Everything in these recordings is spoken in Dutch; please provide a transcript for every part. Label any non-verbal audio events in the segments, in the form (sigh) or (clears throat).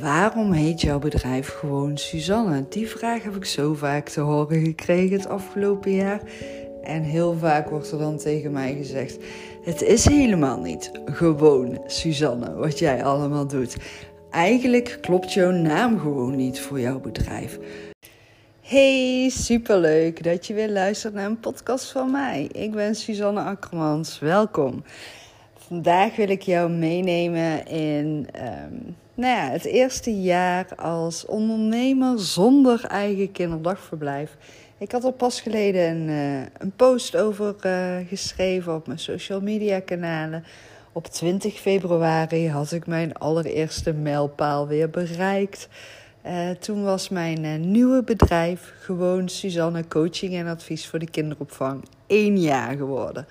Waarom heet jouw bedrijf gewoon Suzanne? Die vraag heb ik zo vaak te horen gekregen het afgelopen jaar. En heel vaak wordt er dan tegen mij gezegd: Het is helemaal niet gewoon Suzanne wat jij allemaal doet. Eigenlijk klopt jouw naam gewoon niet voor jouw bedrijf. Hey, superleuk dat je weer luistert naar een podcast van mij. Ik ben Suzanne Akkermans. Welkom. Vandaag wil ik jou meenemen in um, nou ja, het eerste jaar als ondernemer zonder eigen kinderdagverblijf. Ik had er pas geleden een, uh, een post over uh, geschreven op mijn social media kanalen. Op 20 februari had ik mijn allereerste mijlpaal weer bereikt. Uh, toen was mijn nieuwe bedrijf gewoon Suzanne Coaching en Advies voor de Kinderopvang één jaar geworden.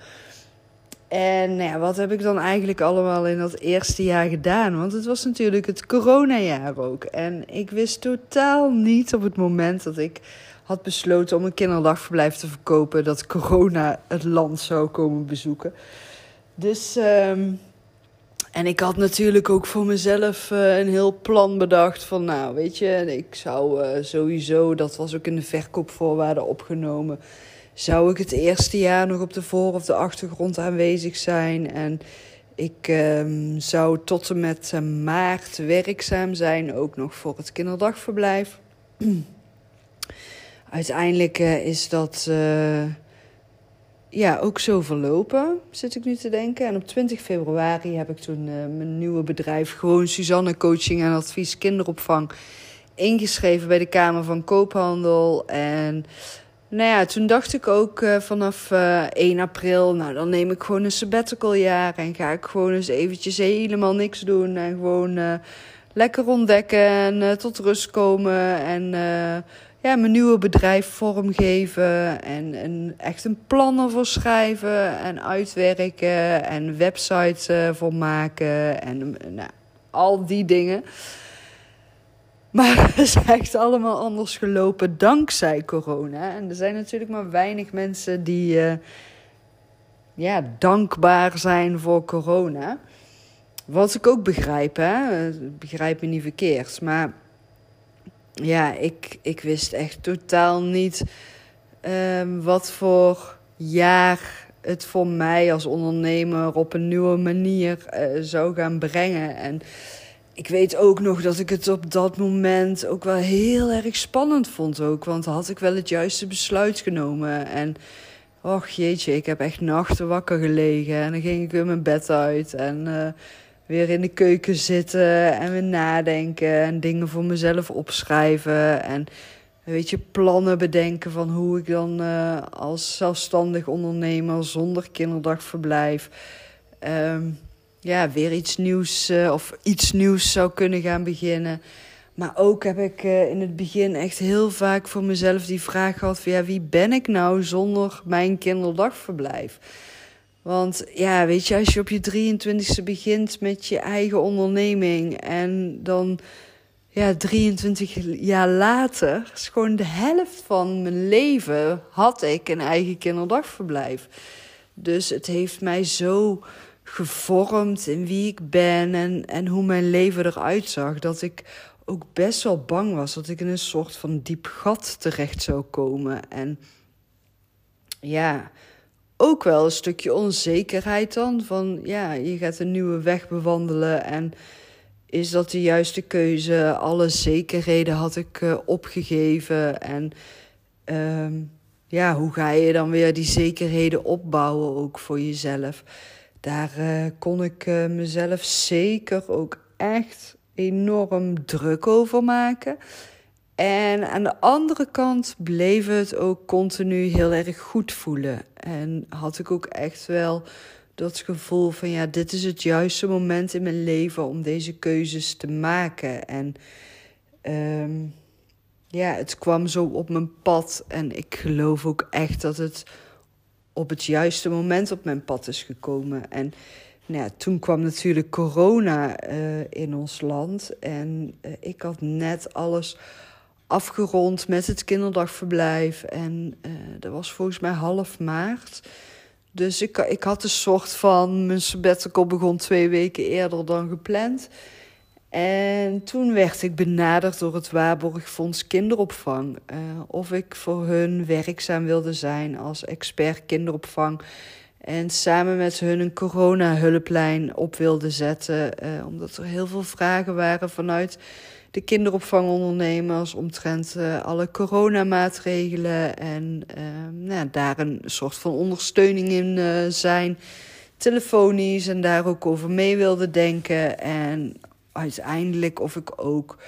En nou ja, wat heb ik dan eigenlijk allemaal in dat eerste jaar gedaan? Want het was natuurlijk het coronajaar ook. En ik wist totaal niet op het moment dat ik had besloten om een kinderdagverblijf te verkopen... dat corona het land zou komen bezoeken. Dus... Um, en ik had natuurlijk ook voor mezelf uh, een heel plan bedacht van, nou weet je, ik zou uh, sowieso, dat was ook in de verkoopvoorwaarden opgenomen zou ik het eerste jaar nog op de voor- of de achtergrond aanwezig zijn. En ik um, zou tot en met uh, maart werkzaam zijn, ook nog voor het kinderdagverblijf. (clears throat) Uiteindelijk uh, is dat uh, ja, ook zo verlopen, zit ik nu te denken. En op 20 februari heb ik toen mijn nieuwe bedrijf, gewoon Suzanne Coaching en Advies Kinderopvang, ingeschreven bij de Kamer van Koophandel. En nou ja, toen dacht ik ook uh, vanaf uh, eh, 1 april, nou dan neem ik gewoon een sabbatical jaar en ga ik gewoon eens eventjes helemaal niks doen en gewoon uh, lekker ontdekken en tot rust komen en ja, mijn nieuwe bedrijf vormgeven en, en echt een plan ervoor schrijven en uitwerken en website voor maken en nou, al die dingen. Maar (laughs) het is echt allemaal anders gelopen dankzij corona. En er zijn natuurlijk maar weinig mensen die uh, ja, dankbaar zijn voor corona. Wat ik ook begrijp, hè? begrijp me niet verkeerd. Maar ja, ik, ik wist echt totaal niet um, wat voor jaar het voor mij als ondernemer op een nieuwe manier uh, zou gaan brengen. En ik weet ook nog dat ik het op dat moment ook wel heel erg spannend vond ook. Want had ik wel het juiste besluit genomen. En och jeetje, ik heb echt nachten wakker gelegen. En dan ging ik weer mijn bed uit en uh, weer in de keuken zitten en weer nadenken. En dingen voor mezelf opschrijven. En weet je, plannen bedenken van hoe ik dan uh, als zelfstandig ondernemer zonder kinderdagverblijf... Um, ja, weer iets nieuws uh, of iets nieuws zou kunnen gaan beginnen. Maar ook heb ik uh, in het begin echt heel vaak voor mezelf die vraag gehad: van ja, wie ben ik nou zonder mijn kinderdagverblijf? Want ja, weet je, als je op je 23ste begint met je eigen onderneming en dan ja, 23 jaar later, is gewoon de helft van mijn leven, had ik een eigen kinderdagverblijf. Dus het heeft mij zo gevormd in wie ik ben en, en hoe mijn leven eruit zag. Dat ik ook best wel bang was dat ik in een soort van diep gat terecht zou komen. En ja, ook wel een stukje onzekerheid dan. Van ja, je gaat een nieuwe weg bewandelen en is dat de juiste keuze? Alle zekerheden had ik uh, opgegeven. En um, ja, hoe ga je dan weer die zekerheden opbouwen ook voor jezelf? Daar uh, kon ik uh, mezelf zeker ook echt enorm druk over maken. En aan de andere kant bleef het ook continu heel erg goed voelen. En had ik ook echt wel dat gevoel van ja, dit is het juiste moment in mijn leven om deze keuzes te maken. En um, ja, het kwam zo op mijn pad. En ik geloof ook echt dat het op het juiste moment op mijn pad is gekomen. En nou ja, toen kwam natuurlijk corona uh, in ons land. En uh, ik had net alles afgerond met het kinderdagverblijf. En uh, dat was volgens mij half maart. Dus ik, ik had een soort van. Mijn sabbatical begon twee weken eerder dan gepland. En toen werd ik benaderd door het Waarborgfonds Kinderopvang. Uh, of ik voor hun werkzaam wilde zijn als expert kinderopvang. En samen met hun een corona-hulplijn op wilde zetten. Uh, omdat er heel veel vragen waren vanuit de kinderopvangondernemers omtrent uh, alle coronamaatregelen. En nou, daar een soort van ondersteuning in zijn. Telefonisch en daar ook over mee wilde denken. En uiteindelijk of ik ook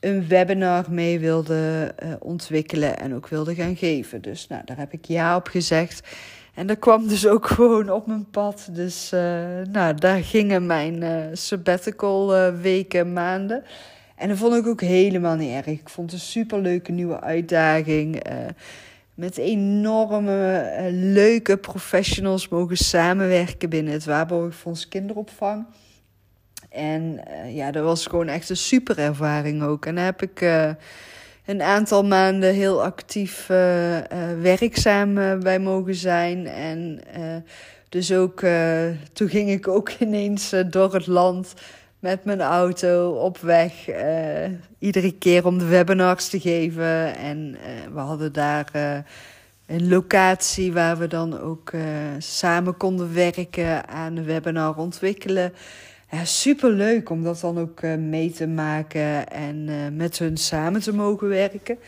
een webinar mee wilde uh, ontwikkelen en ook wilde gaan geven. Dus nou, daar heb ik ja op gezegd. En dat kwam dus ook (laughs) gewoon op mijn pad. Dus uh, nou, daar gingen mijn uh, sabbatical weken, maanden. En dat vond ik ook helemaal niet erg. Ik vond het een superleuke nieuwe uitdaging. met enorme leuke professionals mogen samenwerken binnen het Waarborgfonds Kinderopvang. En uh, ja, dat was gewoon echt een super ervaring ook. En daar heb ik uh, een aantal maanden heel actief uh, werkzaam bij mogen zijn. En dus ook, toen ging ik ook (laughs) ineens door het land met mijn auto op weg. iedere keer om de webinars te geven. En we hadden daar een locatie waar we dan ook samen konden werken aan de webinar ontwikkelen ja, super leuk om dat dan ook uh, mee te maken en uh, met hun samen te mogen werken.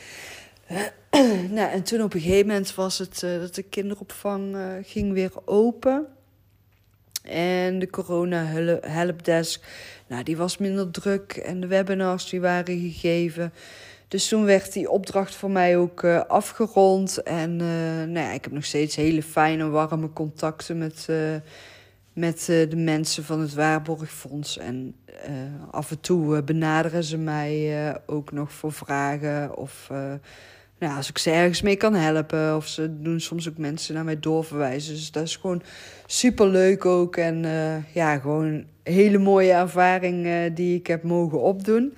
(clears throat) nou, en toen op een gegeven moment was het uh, dat de kinderopvang ging weer open. En de corona helpdesk, nou, die was minder druk. En de webinars die waren gegeven. Dus toen werd die opdracht voor mij ook afgerond. En nou ja, ik heb nog steeds hele fijne, warme contacten met met uh, de mensen van het Waarborgfonds. En uh, af en toe uh, benaderen ze mij ook nog voor vragen. Of nou, als ik ze ergens mee kan helpen. Of ze doen soms ook mensen naar mij doorverwijzen. Dus dat is gewoon super leuk ook. En ja, gewoon een hele mooie ervaring die ik heb mogen opdoen.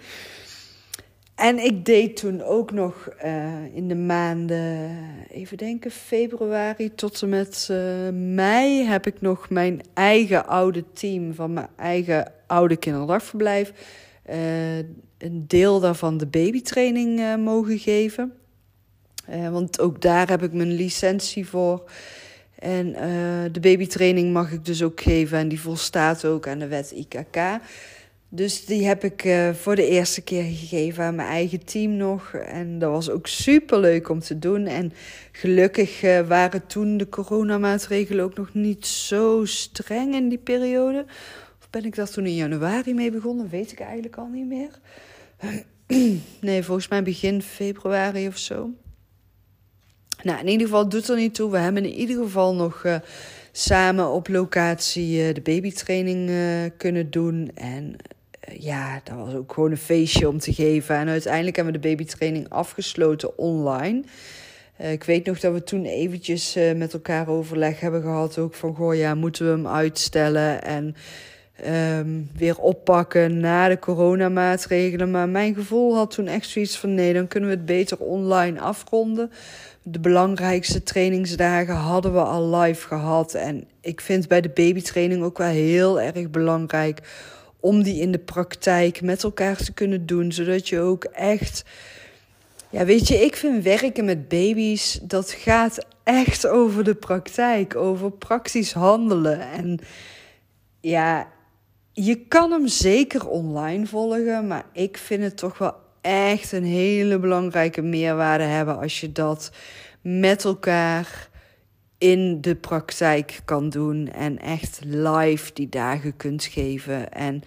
En ik deed toen ook nog uh, in de maanden, even denken, februari tot en met uh, mei heb ik nog mijn eigen oude team van mijn eigen oude kinderdagverblijf. Uh, een deel daarvan de babytraining mogen geven. want ook daar heb ik mijn licentie voor. En de babytraining mag ik dus ook geven en die volstaat ook aan de wet IKK. Dus die heb ik uh, voor de eerste keer gegeven aan mijn eigen team nog. En dat was ook super leuk om te doen. En gelukkig uh, waren toen de coronamaatregelen ook nog niet zo streng in die periode. Of ben ik daar toen in januari mee begonnen? Weet ik eigenlijk al niet meer. (clears throat) nee, volgens mij begin februari of zo. Nou, in ieder geval doet er niet toe. We hebben in ieder geval nog uh, samen op locatie de babytraining kunnen doen. En eh, ja, dat was ook gewoon een feestje om te geven. En uiteindelijk hebben we de babytraining afgesloten online. Uh, ik weet nog dat we toen eventjes uh, met elkaar overleg hebben gehad. Ook van, goh ja, moeten we hem uitstellen en um, weer oppakken na de coronamaatregelen. Maar mijn gevoel had toen echt zoiets van, nee, dan kunnen we het beter online afronden. De belangrijkste trainingsdagen hadden we al live gehad. En ik vind bij de babytraining ook wel heel erg belangrijk om die in de praktijk met elkaar te kunnen doen, zodat je ook echt. Ja, weet je, ik vind werken met baby's, dat gaat echt over de praktijk, over praktisch handelen. En ja, je kan hem zeker online volgen, maar ik vind het toch wel echt een hele belangrijke meerwaarde hebben als je dat met elkaar in de praktijk kan doen en echt live die dagen kunt geven. En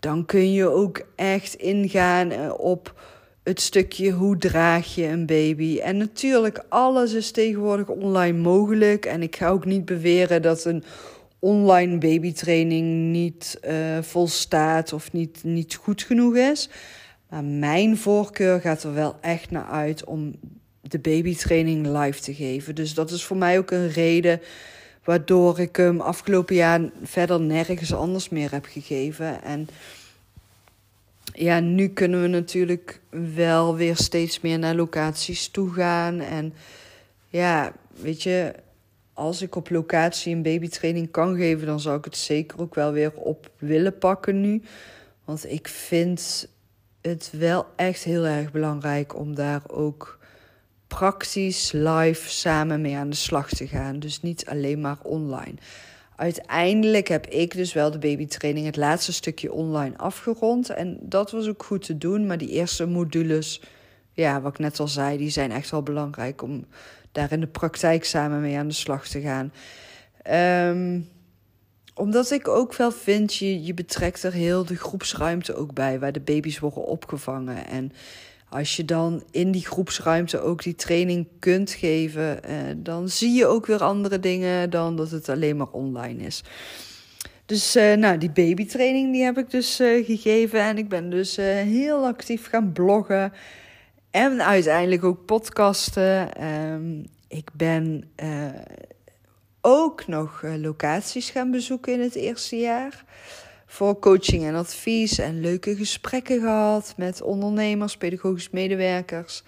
dan kun je ook echt ingaan eh, op het stukje hoe draag je een baby. En natuurlijk, alles is tegenwoordig online mogelijk. En ik ga ook niet beweren dat een online babytraining niet uh, volstaat of niet, niet goed genoeg is. Maar mijn voorkeur gaat er wel echt naar uit om de babytraining live te geven. Dus dat is voor mij ook een reden waardoor ik hem afgelopen jaar verder nergens anders meer heb gegeven. En ja, nu kunnen we natuurlijk wel weer steeds meer naar locaties toe gaan. En ja, weet je, als ik op locatie een babytraining kan geven, dan zou ik het zeker ook wel weer op willen pakken nu. Want ik vind het wel echt heel erg belangrijk om daar ook praktisch live samen mee aan de slag te gaan. Dus niet alleen maar online. Uiteindelijk heb ik dus wel de babytraining, het laatste stukje online afgerond. En dat was ook goed te doen. Maar die eerste modules, ja, wat ik net al zei, die zijn echt wel belangrijk om daar in de praktijk samen mee aan de slag te gaan. Um, omdat ik ook wel vind, je, je betrekt er heel de groepsruimte ook bij, waar de baby's worden opgevangen. En als je dan in die groepsruimte ook die training kunt geven, eh, dan zie je ook weer andere dingen dan dat het alleen maar online is. Dus uh, nou, die babytraining die heb ik dus uh, gegeven. En ik ben dus uh, heel actief gaan bloggen. En uiteindelijk ook podcasten. Um, ik ben ook nog locaties gaan bezoeken in het eerste jaar voor coaching en advies en leuke gesprekken gehad met ondernemers, pedagogisch medewerkers.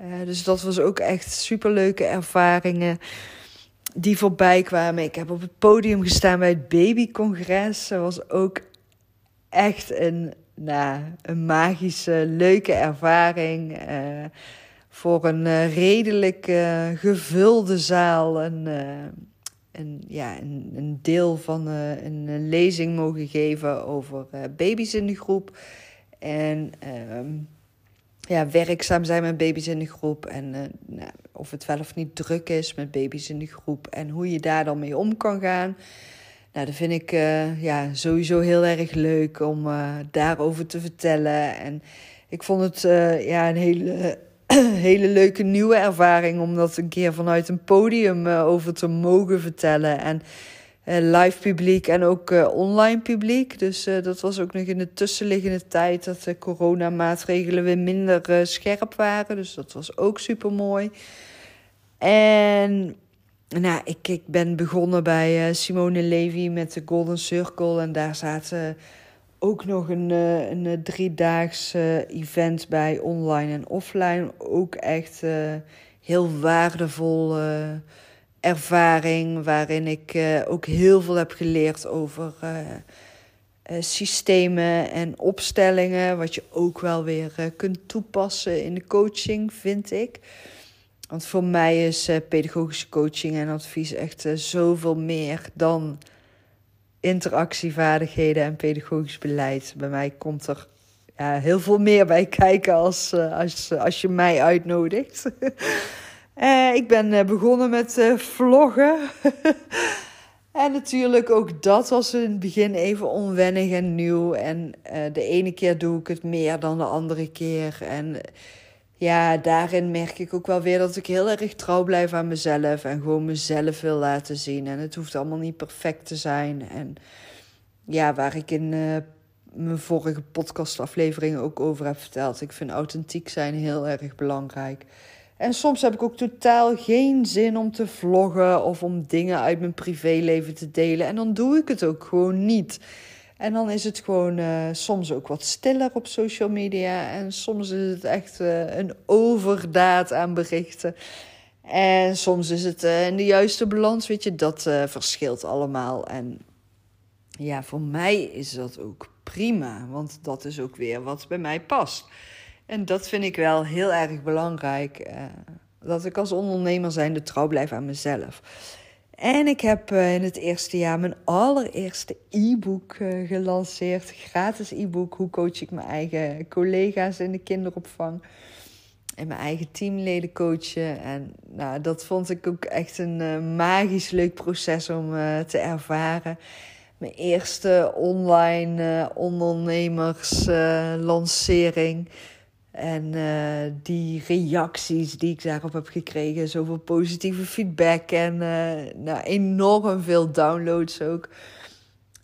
Uh, dus dat was ook echt superleuke ervaringen die voorbij kwamen. Ik heb op het podium gestaan bij het babycongres. Dat was ook echt een, nou, een magische, leuke ervaring. Uh, voor een uh, redelijk gevulde zaal. Een, een, ja, een, een deel van uh, een, lezing mogen geven over uh, baby's in de groep. En uh, ja, werkzaam zijn met baby's in de groep. En uh, nou, of het wel of niet druk is met baby's in de groep. En hoe je daar dan mee om kan gaan. Nou, dat vind ik ja, sowieso heel erg leuk om daarover te vertellen. En ik vond het ja, een hele (clears throat) hele leuke nieuwe ervaring om dat een keer vanuit een podium uh, over te mogen vertellen. En uh, live publiek en ook uh, online publiek. Dus dat was ook nog in de tussenliggende tijd dat de coronamaatregelen weer minder scherp waren. Dus dat was ook super mooi. En nou, ik, ik ben begonnen bij Simone Levy met de Golden Circle. En daar zaten ook nog een, uh, een uh, driedaags uh, event bij online en offline. Ook echt heel waardevol ervaring. Waarin ik ook heel veel heb geleerd over systemen en opstellingen. Wat je ook wel weer kunt toepassen in de coaching, vind ik. Want voor mij is pedagogische coaching en advies echt zoveel meer dan interactievaardigheden en pedagogisch beleid. Bij mij komt er heel veel meer bij kijken als, uh, als, als je mij uitnodigt. uh, (laughs) ik ben uh, begonnen met vloggen. (laughs) en natuurlijk ook dat was in het begin even onwennig en nieuw. En de ene keer doe ik het meer dan de andere keer. En ja, daarin merk ik ook wel weer dat ik heel erg trouw blijf aan mezelf en gewoon mezelf wil laten zien. En het hoeft allemaal niet perfect te zijn. En ja, waar ik in uh, mijn vorige podcastafleveringen ook over heb verteld. Ik vind authentiek zijn heel erg belangrijk. En soms heb ik ook totaal geen zin om te vloggen of om dingen uit mijn privéleven te delen. En dan doe ik het ook gewoon niet. En dan is het gewoon uh, soms ook wat stiller op social media. En soms is het echt uh, een overdaad aan berichten. En soms is het uh, in de juiste balans, weet je, dat verschilt allemaal. En ja, voor mij is dat ook prima, want dat is ook weer wat bij mij past. En dat vind ik wel heel erg belangrijk. dat ik als ondernemer zijnde trouw blijf aan mezelf. En ik heb uh, in het eerste jaar mijn allereerste e-book uh, gelanceerd. Gratis e-book. Hoe coach ik mijn eigen collega's in de kinderopvang. En mijn eigen teamleden coachen. En nou, dat vond ik ook echt een uh, magisch leuk proces om te ervaren. Mijn eerste online ondernemerslancering. En uh, die reacties die ik daarop heb gekregen, zoveel positieve feedback en uh, nou, enorm veel downloads ook.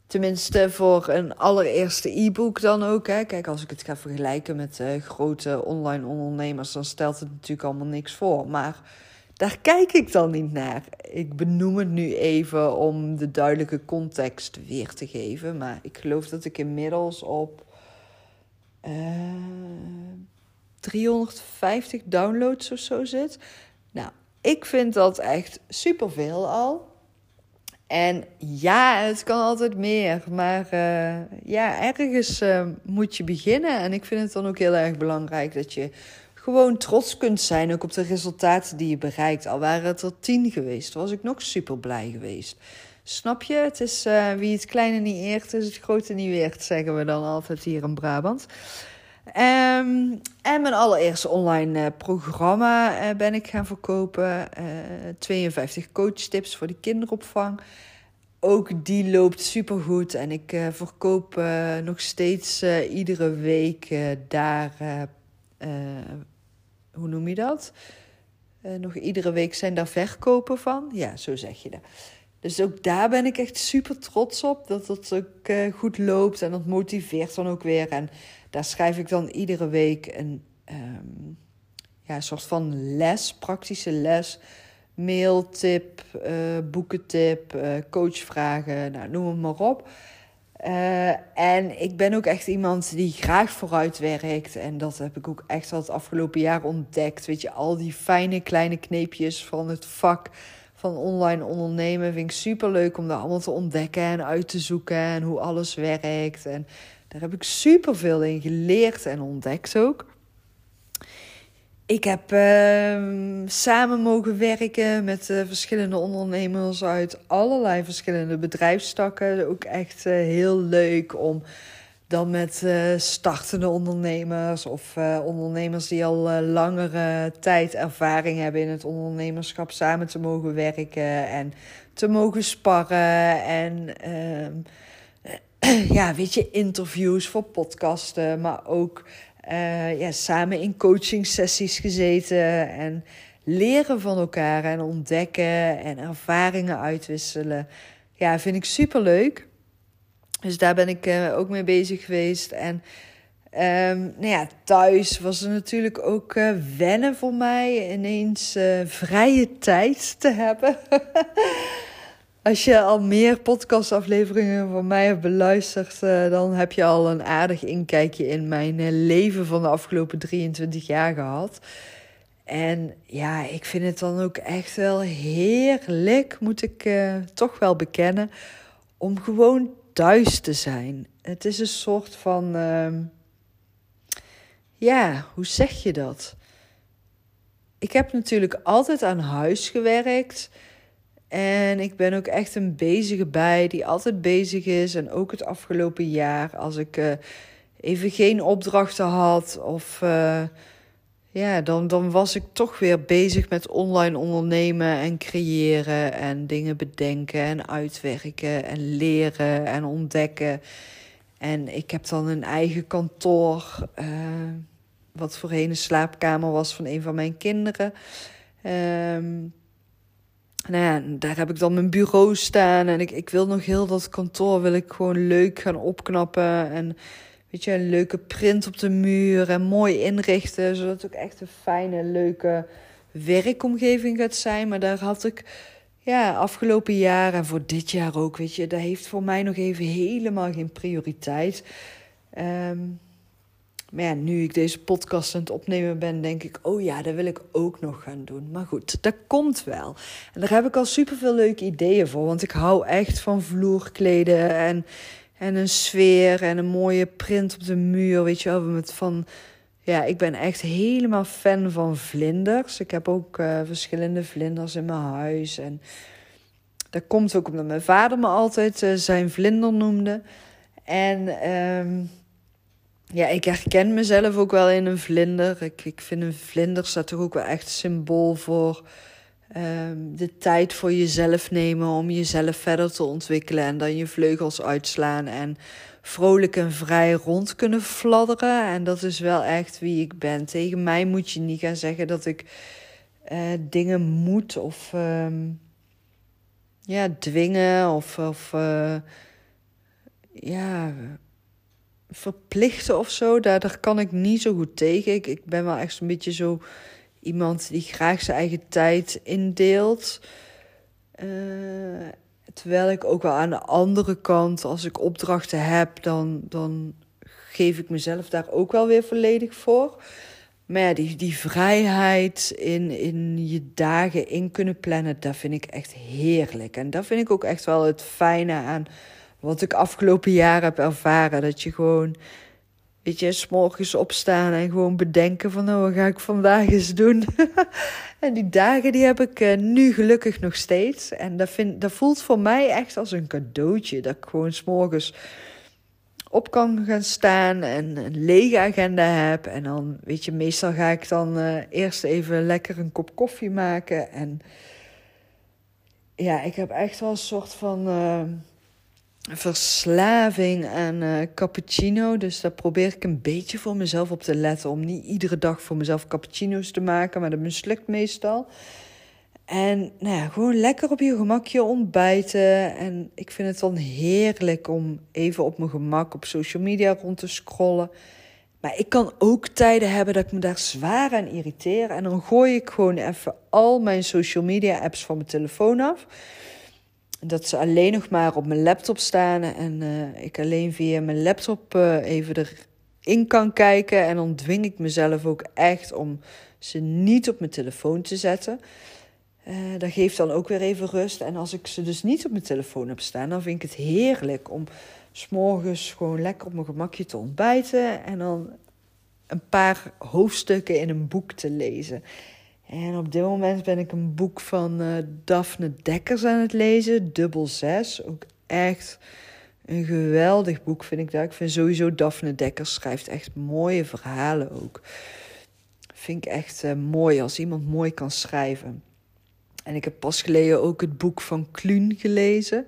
Tenminste, voor een allereerste e-book dan ook. Hè. Kijk, als ik het ga vergelijken met uh, grote online ondernemers, dan stelt het natuurlijk allemaal niks voor. Maar daar kijk ik dan niet naar. Ik benoem het nu even om de duidelijke context weer te geven. Maar ik geloof dat ik inmiddels op. 350 downloads of zo zit. Nou, ik vind dat echt superveel al. En ja, het kan altijd meer. Maar uh, ja, ergens uh, moet je beginnen. En ik vind het dan ook heel erg belangrijk dat je gewoon trots kunt zijn. Ook op de resultaten die je bereikt. Al waren het er tien geweest, was ik nog super blij geweest. Snap je? Het is uh, wie het kleine niet eert, is het grote niet weert, zeggen we dan altijd hier in Brabant. Um, en mijn allereerste online uh, programma uh, ben ik gaan verkopen. 52 coachtips voor de kinderopvang. Ook die loopt supergoed. En ik verkoop nog steeds iedere week daar. hoe noem je dat? nog iedere week zijn daar verkopen van. Ja, zo zeg je dat. Dus ook daar ben ik echt super trots op. Dat het ook uh, goed loopt en dat motiveert dan ook weer. En daar schrijf ik dan iedere week een um, ja, soort van les, praktische les. Mailtip, uh, boekentip, uh, coachvragen, nou, noem het maar op. en ik ben ook echt iemand die graag vooruit werkt. En dat heb ik ook echt al het afgelopen jaar ontdekt. Weet je, al die fijne kleine kneepjes van het vak van online ondernemen. Vind ik super leuk om dat allemaal te ontdekken en uit te zoeken en hoe alles werkt. En daar heb ik super veel in geleerd en ontdekt ook. Ik heb uh, samen mogen werken met uh, verschillende ondernemers uit allerlei verschillende bedrijfstakken. Ook echt uh, heel leuk om dan met uh, startende ondernemers of ondernemers die al langere tijd ervaring hebben in het ondernemerschap samen te mogen werken en te mogen sparren en ehm, (clears throat) ja, weet je, interviews voor podcasten, maar ook ja, samen in coaching sessies gezeten en leren van elkaar en ontdekken en ervaringen uitwisselen. Ja, vind ik super leuk. Dus daar ben ik uh, ook mee bezig geweest. En um, nou ja, thuis was er natuurlijk ook uh, wennen voor mij. Ineens vrije tijd te hebben. (laughs) Als je al meer podcastafleveringen van mij hebt beluisterd, dan heb je al een aardig inkijkje in mijn leven van de afgelopen 23 jaar gehad. En ja, ik vind het dan ook echt wel heerlijk, moet ik toch wel bekennen, om gewoon thuis te zijn. Het is een soort van. Uh, ja, hoe zeg je dat? Ik heb natuurlijk altijd aan huis gewerkt. En ik ben ook echt een bezige bij die altijd bezig is. En ook het afgelopen jaar, als ik uh, even geen opdrachten had of. Uh, ja, dan, dan was ik toch weer bezig met online ondernemen en creëren en dingen bedenken en uitwerken en leren en ontdekken. En ik heb dan een eigen kantoor, uh, wat voorheen een slaapkamer was van een van mijn kinderen. Um, nou ja, daar heb ik dan mijn bureau staan en ik, ik wil nog heel dat kantoor wil ik gewoon leuk gaan opknappen en weet je, een leuke print op de muur en mooi inrichten. Zodat het ook echt een fijne, leuke werkomgeving gaat zijn. Maar daar had ik ja, afgelopen jaar en voor dit jaar ook, weet je, dat heeft voor mij nog even helemaal geen prioriteit. Um, maar ja, nu ik deze podcast aan het opnemen ben, denk ik, oh ja, dat wil ik ook nog gaan doen. Maar goed, dat komt wel. En daar heb ik al superveel leuke ideeën voor, want ik hou echt van vloerkleden en en een sfeer en een mooie print op de muur. Weet je wel, met van. Ja, ik ben echt helemaal fan van vlinders. Ik heb ook uh, verschillende vlinders in mijn huis. En dat komt ook omdat mijn vader me altijd uh, zijn vlinder noemde. En um, ja, ik herken mezelf ook wel in een vlinder. Ik, ik vind een vlinder staat toch ook wel echt symbool voor um, de tijd voor jezelf nemen om jezelf verder te ontwikkelen en dan je vleugels uitslaan en vrolijk en vrij rond kunnen fladderen. En dat is wel echt wie ik ben. Tegen mij moet je niet gaan zeggen dat ik uh, dingen moet of um, ja, dwingen of, of uh, ja, verplichten of zo. Daar, daar kan ik niet zo goed tegen. Ik, ik ben wel echt een beetje zo iemand die graag zijn eigen tijd indeelt. Uh, terwijl ik ook wel aan de andere kant, als ik opdrachten heb, dan, dan geef ik mezelf daar ook wel weer volledig voor. Maar ja, die, die vrijheid in, in je dagen in kunnen plannen, dat vind ik echt heerlijk. En dat vind ik ook echt wel het fijne aan wat ik afgelopen jaar heb ervaren. Dat je gewoon, weet je, s'morgens opstaan en gewoon bedenken van, nou, wat ga ik vandaag eens doen? (laughs) en die dagen die heb ik uh, nu gelukkig nog steeds. En dat, vind, dat voelt voor mij echt als een cadeautje. Dat ik gewoon s'morgens op kan gaan staan en een lege agenda heb. En dan, weet je, meestal ga ik dan uh, eerst even lekker een kop koffie maken. En ja, ik heb echt wel een soort van uh, verslaving aan uh, cappuccino. Dus daar probeer ik een beetje voor mezelf op te letten. Om niet iedere dag voor mezelf cappuccino's te maken, maar dat mislukt meestal. En nou ja, gewoon lekker op je gemakje ontbijten. En ik vind het dan heerlijk om even op mijn gemak op social media rond te scrollen. Maar ik kan ook tijden hebben dat ik me daar zwaar aan irriteer. En dan gooi ik gewoon even al mijn social media apps van mijn telefoon af. Dat ze alleen nog maar op mijn laptop staan. En uh, ik alleen via mijn laptop uh, even erin kan kijken. En dan dwing ik mezelf ook echt om ze niet op mijn telefoon te zetten. Uh, dat geeft dan ook weer even rust. En als ik ze dus niet op mijn telefoon heb staan, dan vind ik het heerlijk om s'morgens gewoon lekker op mijn gemakje te ontbijten. En dan een paar hoofdstukken in een boek te lezen. En op dit moment ben ik een boek van uh, Daphne Dekkers aan het lezen, Dubbel Zes. Ook echt een geweldig boek vind ik dat. Ik vind sowieso Daphne Dekkers schrijft echt mooie verhalen ook. Vind ik echt uh, mooi als iemand mooi kan schrijven. En ik heb pas geleden ook het boek van Kluun gelezen.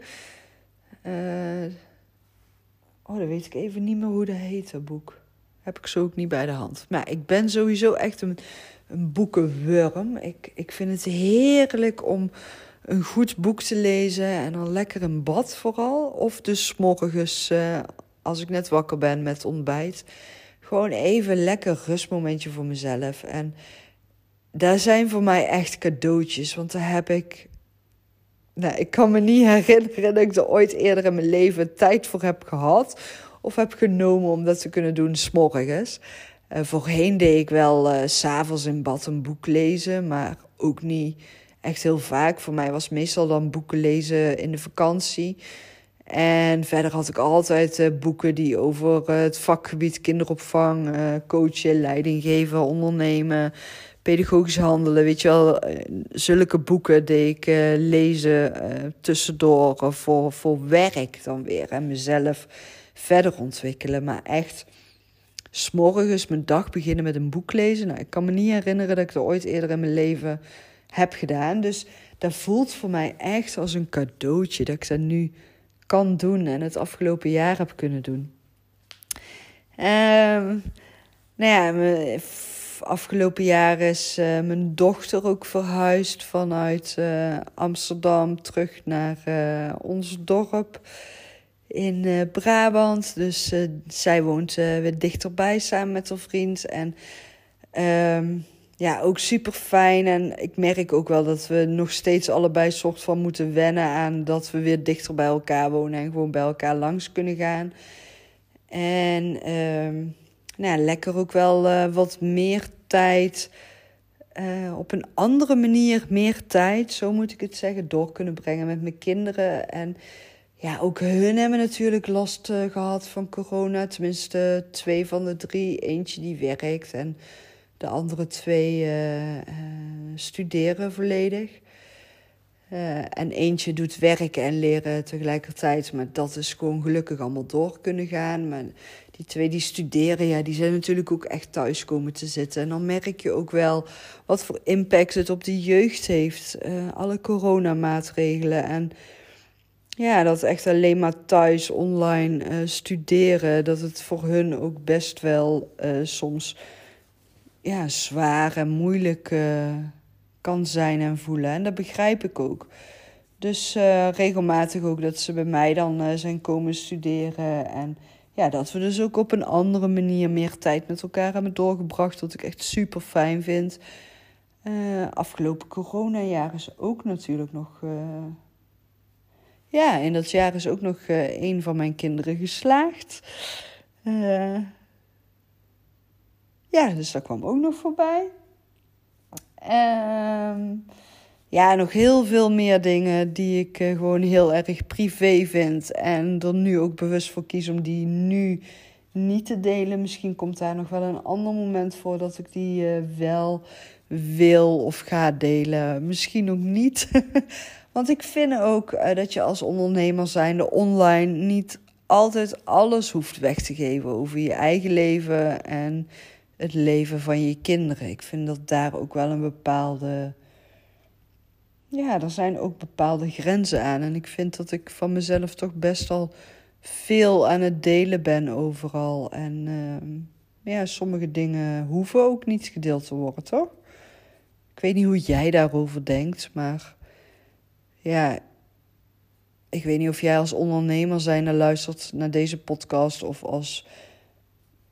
Uh, oh, dan weet ik even niet meer hoe dat heet, dat boek. Heb ik zo ook niet bij de hand. Maar ik ben sowieso echt een, een boekenwurm. Ik, ik vind het heerlijk om een goed boek te lezen en dan lekker een bad vooral. Of dus morgens, uh, als ik net wakker ben met ontbijt. Gewoon even lekker rustmomentje voor mezelf. En daar zijn voor mij echt cadeautjes. Want daar heb ik. Nou, ik kan me niet (laughs) herinneren dat ik er ooit eerder in mijn leven tijd voor heb gehad. Of heb genomen om dat te kunnen doen s'morgens. Uh, voorheen deed ik wel uh, s'avonds in bad een boek lezen. Maar ook niet echt heel vaak. Voor mij was meestal dan boeken lezen in de vakantie. En verder had ik altijd uh, boeken die over het vakgebied kinderopvang, coachen, leiding geven, ondernemen, pedagogisch handelen, weet je wel, eh, zulke boeken die ik lezen tussendoor voor, voor werk dan weer en mezelf verder ontwikkelen. Maar echt, s'morgens mijn dag beginnen met een boek lezen. Nou, ik kan me niet herinneren dat ik dat ooit eerder in mijn leven heb gedaan. Dus dat voelt voor mij echt als een cadeautje dat ik dat nu kan doen en het afgelopen jaar heb kunnen doen. Um, nou ja, afgelopen jaar is uh, mijn dochter ook verhuisd vanuit uh, Amsterdam terug naar uh, ons dorp in Brabant. Dus zij woont weer dichterbij samen met haar vriend. En um, ja, ook super fijn. En ik merk ook wel dat we nog steeds allebei soort van moeten wennen aan dat we weer dichter bij elkaar wonen en gewoon bij elkaar langs kunnen gaan. En um, nou, lekker ook wel wat meer tijd. Op een andere manier meer tijd, zo moet ik het zeggen, door kunnen brengen met mijn kinderen. En ja, ook hun hebben natuurlijk last uh, gehad van corona. Tenminste, twee van de drie. Eentje die werkt en de andere twee studeren volledig. en eentje doet werken en leren tegelijkertijd. Maar dat is gewoon gelukkig allemaal door kunnen gaan. Maar die twee die studeren, ja, die zijn natuurlijk ook echt thuis komen te zitten. En dan merk je ook wel wat voor impact het op de jeugd heeft. Alle coronamaatregelen. En ja, dat echt alleen maar thuis online uh, studeren, dat het voor hun ook best wel uh, soms ja, zwaar en moeilijk kan zijn en voelen. En dat begrijp ik ook. Dus regelmatig ook dat ze bij mij dan zijn komen studeren en ja, dat we dus ook op een andere manier meer tijd met elkaar hebben doorgebracht. Wat ik echt super fijn vind. Afgelopen coronajaar is ook natuurlijk nog. Ja, in dat jaar is ook nog uh, een van mijn kinderen geslaagd. Ja, dus dat kwam ook nog voorbij. Ehm, ja, nog heel veel meer dingen die ik uh, gewoon heel erg privé vind. En er nu ook bewust voor kies om die nu niet te delen. Misschien komt daar nog wel een ander moment voor dat ik die wel wil of ga delen. Misschien ook niet. (laughs) Want ik vind ook uh, dat je als ondernemer zijnde online niet altijd alles hoeft weg te geven over je eigen leven en het leven van je kinderen. Ik vind dat daar ook wel een bepaalde. Ja, er zijn ook bepaalde grenzen aan. En ik vind dat ik van mezelf toch best al veel aan het delen ben overal. En uh, ja, sommige dingen hoeven ook niet gedeeld te worden, toch? Ik weet niet hoe jij daarover denkt, maar ja, ik weet niet of jij als ondernemer zijnde luistert naar deze podcast of als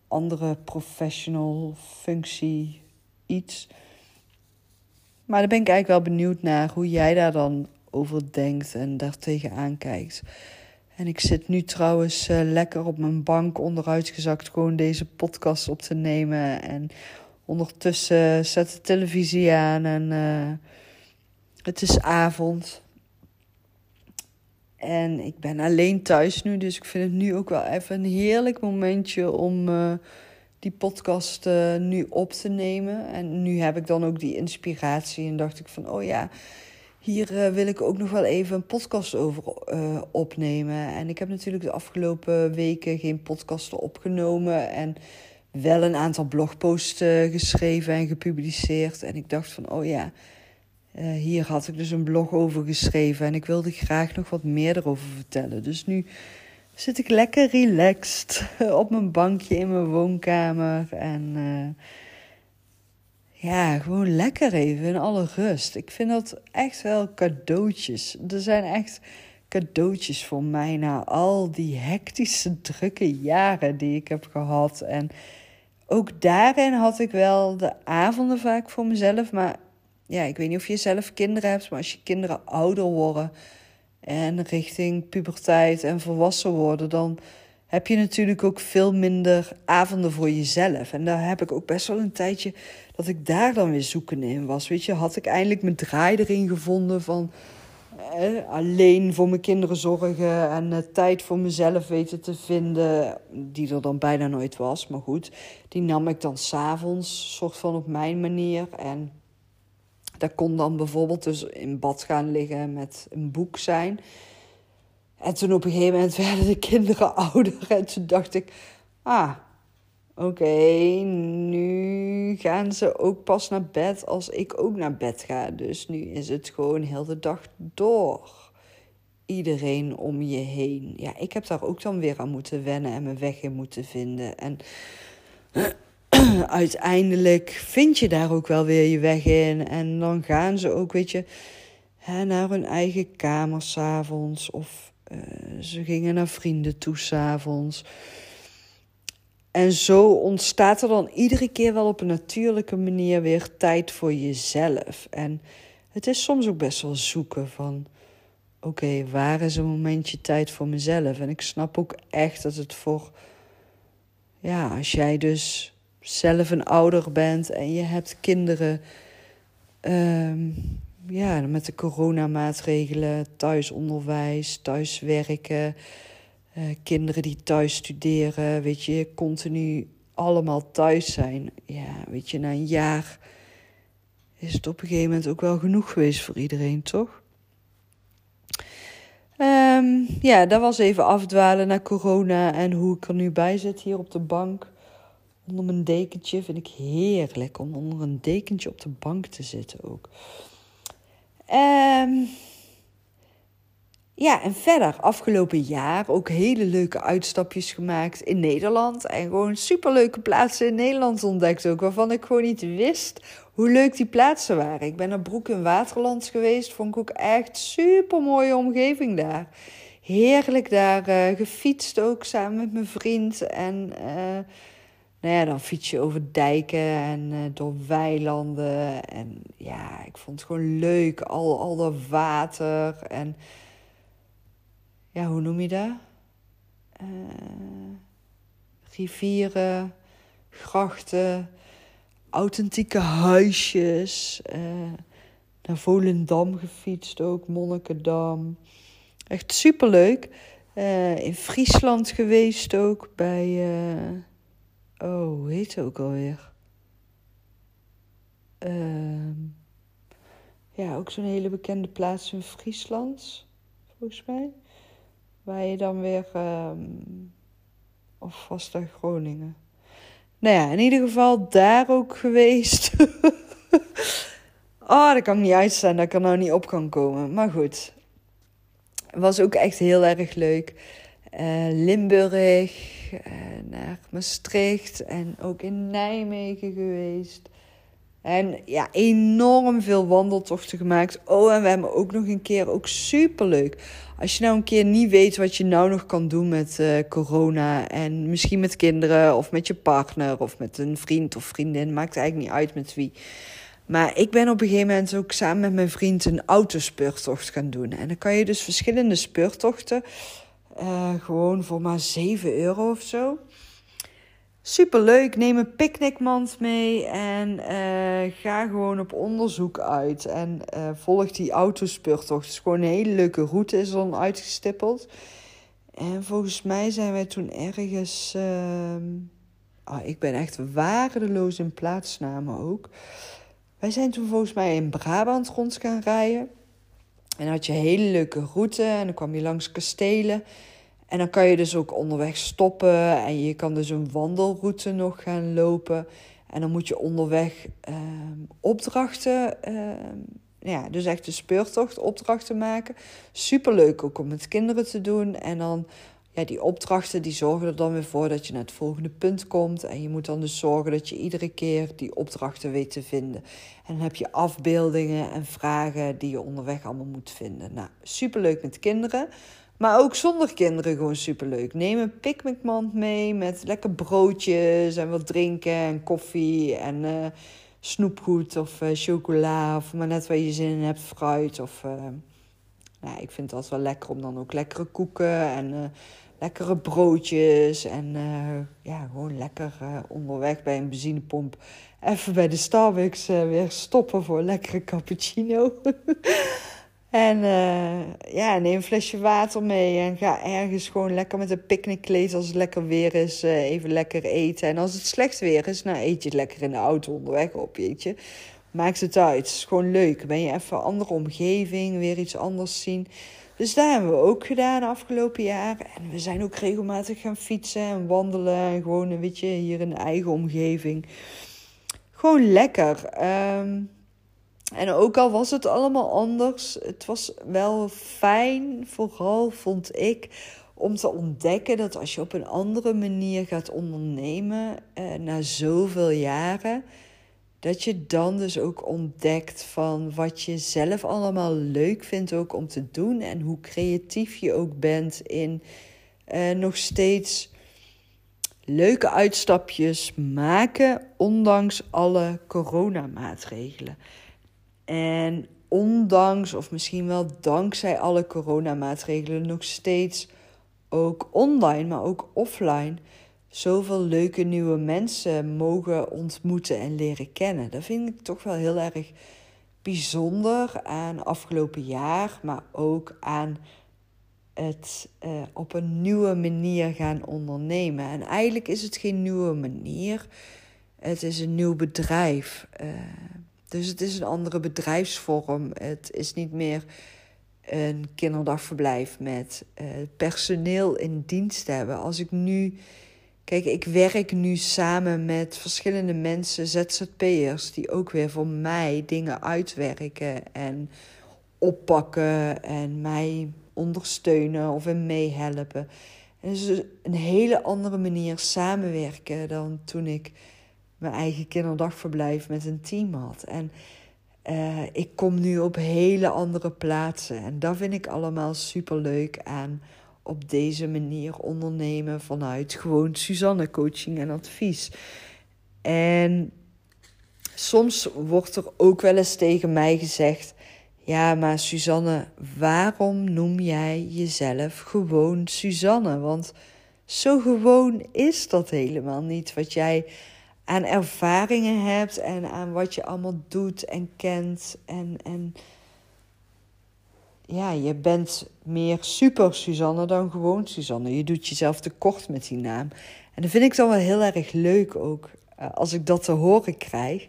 andere professional functie iets. Maar daar ben ik eigenlijk wel benieuwd naar hoe jij daar dan over denkt en daar tegenaan kijkt. En ik zit nu trouwens uh, lekker op mijn bank onderuitgezakt gewoon deze podcast op te nemen. En ondertussen zet de televisie aan en uh, het is avond. En ik ben alleen thuis nu, dus ik vind het nu ook wel even een heerlijk momentje om uh, die podcast uh, nu op te nemen. En nu heb ik dan ook die inspiratie en dacht ik van, oh ja, hier uh, wil ik ook nog wel even een podcast over opnemen. En ik heb natuurlijk de afgelopen weken geen podcasten opgenomen en wel een aantal blogposts geschreven en gepubliceerd. En ik dacht van, oh ja uh, hier had ik dus een blog over geschreven en ik wilde graag nog wat meer erover vertellen. Dus nu zit ik lekker relaxed (laughs) op mijn bankje in mijn woonkamer. En uh, ja, gewoon lekker even in alle rust. Ik vind dat echt wel cadeautjes. Er zijn echt cadeautjes voor mij na al die hectische, drukke jaren die ik heb gehad. En ook daarin had ik wel de avonden vaak voor mezelf, maar ja, ik weet niet of je zelf kinderen hebt, maar als je kinderen ouder worden en richting puberteit en volwassen worden, dan heb je natuurlijk ook veel minder avonden voor jezelf. En daar heb ik ook best wel een tijdje dat ik daar dan weer zoeken in was. Weet je, had ik eindelijk mijn draai erin gevonden van alleen voor mijn kinderen zorgen en eh, tijd voor mezelf weten te vinden, die er dan bijna nooit was. Maar goed, die nam ik dan s'avonds, soort van op mijn manier. En dat kon dan bijvoorbeeld dus in bad gaan liggen met een boek zijn. En toen op een gegeven moment werden de kinderen (laughs) ouder. En toen dacht ik, ah, oké, nu gaan ze ook pas naar bed als ik ook naar bed ga. Dus nu is het gewoon heel de dag door. Iedereen om je heen. Ja, ik heb daar ook dan weer aan moeten wennen en mijn weg in moeten vinden. En (clears throat) uiteindelijk vind je daar ook wel weer je weg in. En dan gaan ze ook, weet je, hè, naar hun eigen kamer s'avonds. Of uh, ze gingen naar vrienden toe s'avonds. En zo ontstaat er dan iedere keer wel op een natuurlijke manier weer tijd voor jezelf. En het is soms ook best wel zoeken van... Oké, waar is een momentje tijd voor mezelf? En ik snap ook echt dat het voor... Ja, als jij dus zelf een ouder bent en je hebt kinderen. Um, ja, met de coronamaatregelen, thuisonderwijs, thuiswerken, uh, kinderen die thuis studeren, weet je, continu allemaal thuis zijn. Ja, weet je, na een jaar is het op een gegeven moment ook wel genoeg geweest voor iedereen, toch? Um, ja, dat was even afdwalen naar corona en hoe ik er nu bij zit hier op de bank onder mijn dekentje. Vind ik heerlijk om onder een dekentje op de bank te zitten ook. Um, ja, en verder, afgelopen jaar ook hele leuke uitstapjes gemaakt in Nederland. En gewoon superleuke plaatsen in Nederland ontdekt ook. Waarvan ik gewoon niet wist hoe leuk die plaatsen waren. Ik ben naar Broek in Waterland geweest. Vond ik ook echt super mooie omgeving daar. Heerlijk daar uh, gefietst ook samen met mijn vriend. En uh, nou ja, dan fiets je over dijken en uh, door weilanden. En ja, ik vond het gewoon leuk. Al, al dat water en... Ja, hoe noem je dat? Uh, rivieren, grachten. authentieke huisjes. Uh, naar Volendam gefietst ook, Monnikendam. Echt superleuk. In Friesland geweest ook bij. Oh, hoe heet het ook alweer? Uh, ja, ook zo'n hele bekende plaats in Friesland, volgens mij. Waar je dan weer. Um, of was dat Groningen? Nou ja, in ieder geval daar ook geweest. (laughs) oh, dat kan niet uitstaan dat ik er nou niet op kan komen. Maar goed, was ook echt heel erg leuk. Uh, Limburg, uh, naar Maastricht en ook in Nijmegen geweest. En ja, enorm veel wandeltochten gemaakt. Oh, en we hebben ook nog een keer, ook superleuk. Als je nou een keer niet weet wat je nou nog kan doen met uh, corona. En misschien met kinderen of met je partner of met een vriend of vriendin. Maakt eigenlijk niet uit met wie. Maar ik ben op een gegeven moment ook samen met mijn vriend een autospeurtocht gaan doen. En dan kan je dus verschillende speurtochten. Uh, gewoon voor maar 7 euro of zo. Superleuk, neem een picknickmand mee en uh, ga gewoon op onderzoek uit. En uh, volg die autospeurtocht. Het is gewoon een hele leuke route, is dan uitgestippeld. En volgens mij zijn wij toen ergens... oh, ik ben echt waardeloos in plaatsnamen ook. Wij zijn toen volgens mij in Brabant rond gaan rijden. En dan had je een hele leuke route en dan kwam je langs kastelen. En dan kan je dus ook onderweg stoppen en je kan dus een wandelroute nog gaan lopen. En dan moet je onderweg uh, opdrachten, uh, ja, dus echt de speurtocht, opdrachten maken. Superleuk ook om met kinderen te doen. En dan ja, die opdrachten die zorgen er dan weer voor dat je naar het volgende punt komt. En je moet dan dus zorgen dat je iedere keer die opdrachten weet te vinden. En dan heb je afbeeldingen en vragen die je onderweg allemaal moet vinden. Nou, superleuk met kinderen. Maar ook zonder kinderen gewoon superleuk. Neem een picknickmand mee met lekker broodjes en wat drinken en koffie en uh, snoepgoed of uh, chocola. Of maar net waar je zin in hebt, fruit. Of, uh, nou, ik vind het altijd wel lekker om dan ook lekkere koeken en lekkere broodjes. En ja, gewoon lekker onderweg bij een benzinepomp even bij de Starbucks weer stoppen voor een lekkere cappuccino. (laughs) En ja, neem een flesje water mee en ga ergens gewoon lekker met een picknickkleed als het lekker weer is, even lekker eten. En als het slecht weer is, nou eet je het lekker in de auto onderweg op, weet je. Maakt het uit, het is gewoon leuk. Ben je even een andere omgeving, weer iets anders zien. Dus daar hebben we ook gedaan afgelopen jaar. En we zijn ook regelmatig gaan fietsen en wandelen. En gewoon een beetje hier in de eigen omgeving. Gewoon lekker. Um, en ook al was het allemaal anders, het was wel fijn, vooral vond ik, om te ontdekken dat als je op een andere manier gaat ondernemen eh, na zoveel jaren, dat je dan dus ook ontdekt van wat je zelf allemaal leuk vindt ook om te doen en hoe creatief je ook bent in eh, nog steeds leuke uitstapjes maken, ondanks alle coronamaatregelen. En ondanks, of misschien wel dankzij alle coronamaatregelen, nog steeds ook online, maar ook offline, zoveel leuke nieuwe mensen mogen ontmoeten en leren kennen. Dat vind ik toch wel heel erg bijzonder aan afgelopen jaar, maar ook aan het uh, op een nieuwe manier gaan ondernemen. En eigenlijk is het geen nieuwe manier, het is een nieuw bedrijf. Uh, dus het is een andere bedrijfsvorm. Het is niet meer een kinderdagverblijf met uh, personeel in dienst hebben. Als ik nu. Kijk, ik werk nu samen met verschillende mensen, ZZP'ers, die ook weer voor mij dingen uitwerken en oppakken en mij ondersteunen of in meehelpen. En is een hele andere manier samenwerken dan toen ik mijn eigen kinderdagverblijf met een team had. En uh, ik kom nu op hele andere plaatsen. En dat vind ik allemaal super leuk aan op deze manier ondernemen vanuit gewoon Suzanne coaching en advies. En soms wordt er ook wel eens tegen mij gezegd: Ja, maar Suzanne, waarom noem jij jezelf gewoon Suzanne? Want zo gewoon is dat helemaal niet wat jij aan ervaringen hebt en aan wat je allemaal doet en kent. En, en ja, je bent meer super Suzanne dan gewoon Suzanne. Je doet jezelf tekort met die naam. En dat vind ik dan wel heel erg leuk ook, eh, als ik dat te horen krijg.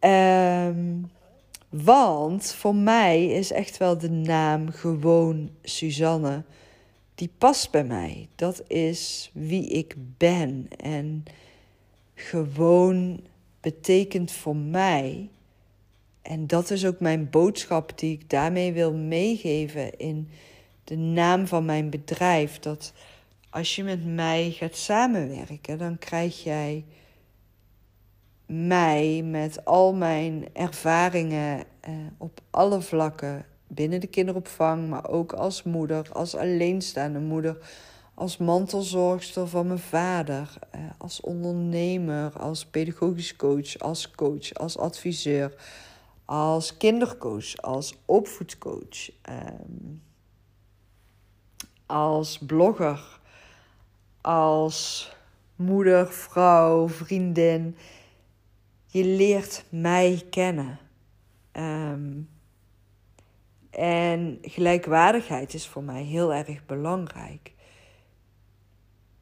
Um, want voor mij is echt wel de naam gewoon Suzanne. Die past bij mij. Dat is wie ik ben. En gewoon betekent voor mij. En dat is ook mijn boodschap die ik daarmee wil meegeven in de naam van mijn bedrijf. Dat als je met mij gaat samenwerken, dan krijg jij mij met al mijn ervaringen eh, op alle vlakken binnen de kinderopvang, maar ook als moeder, als alleenstaande moeder, als mantelzorgster van mijn vader, eh, als ondernemer, als pedagogisch coach, als coach, als adviseur, als kindercoach, als opvoedcoach, ehm, als blogger, als moeder, vrouw, vriendin. Je leert mij kennen. Ehm, en gelijkwaardigheid is voor mij heel erg belangrijk.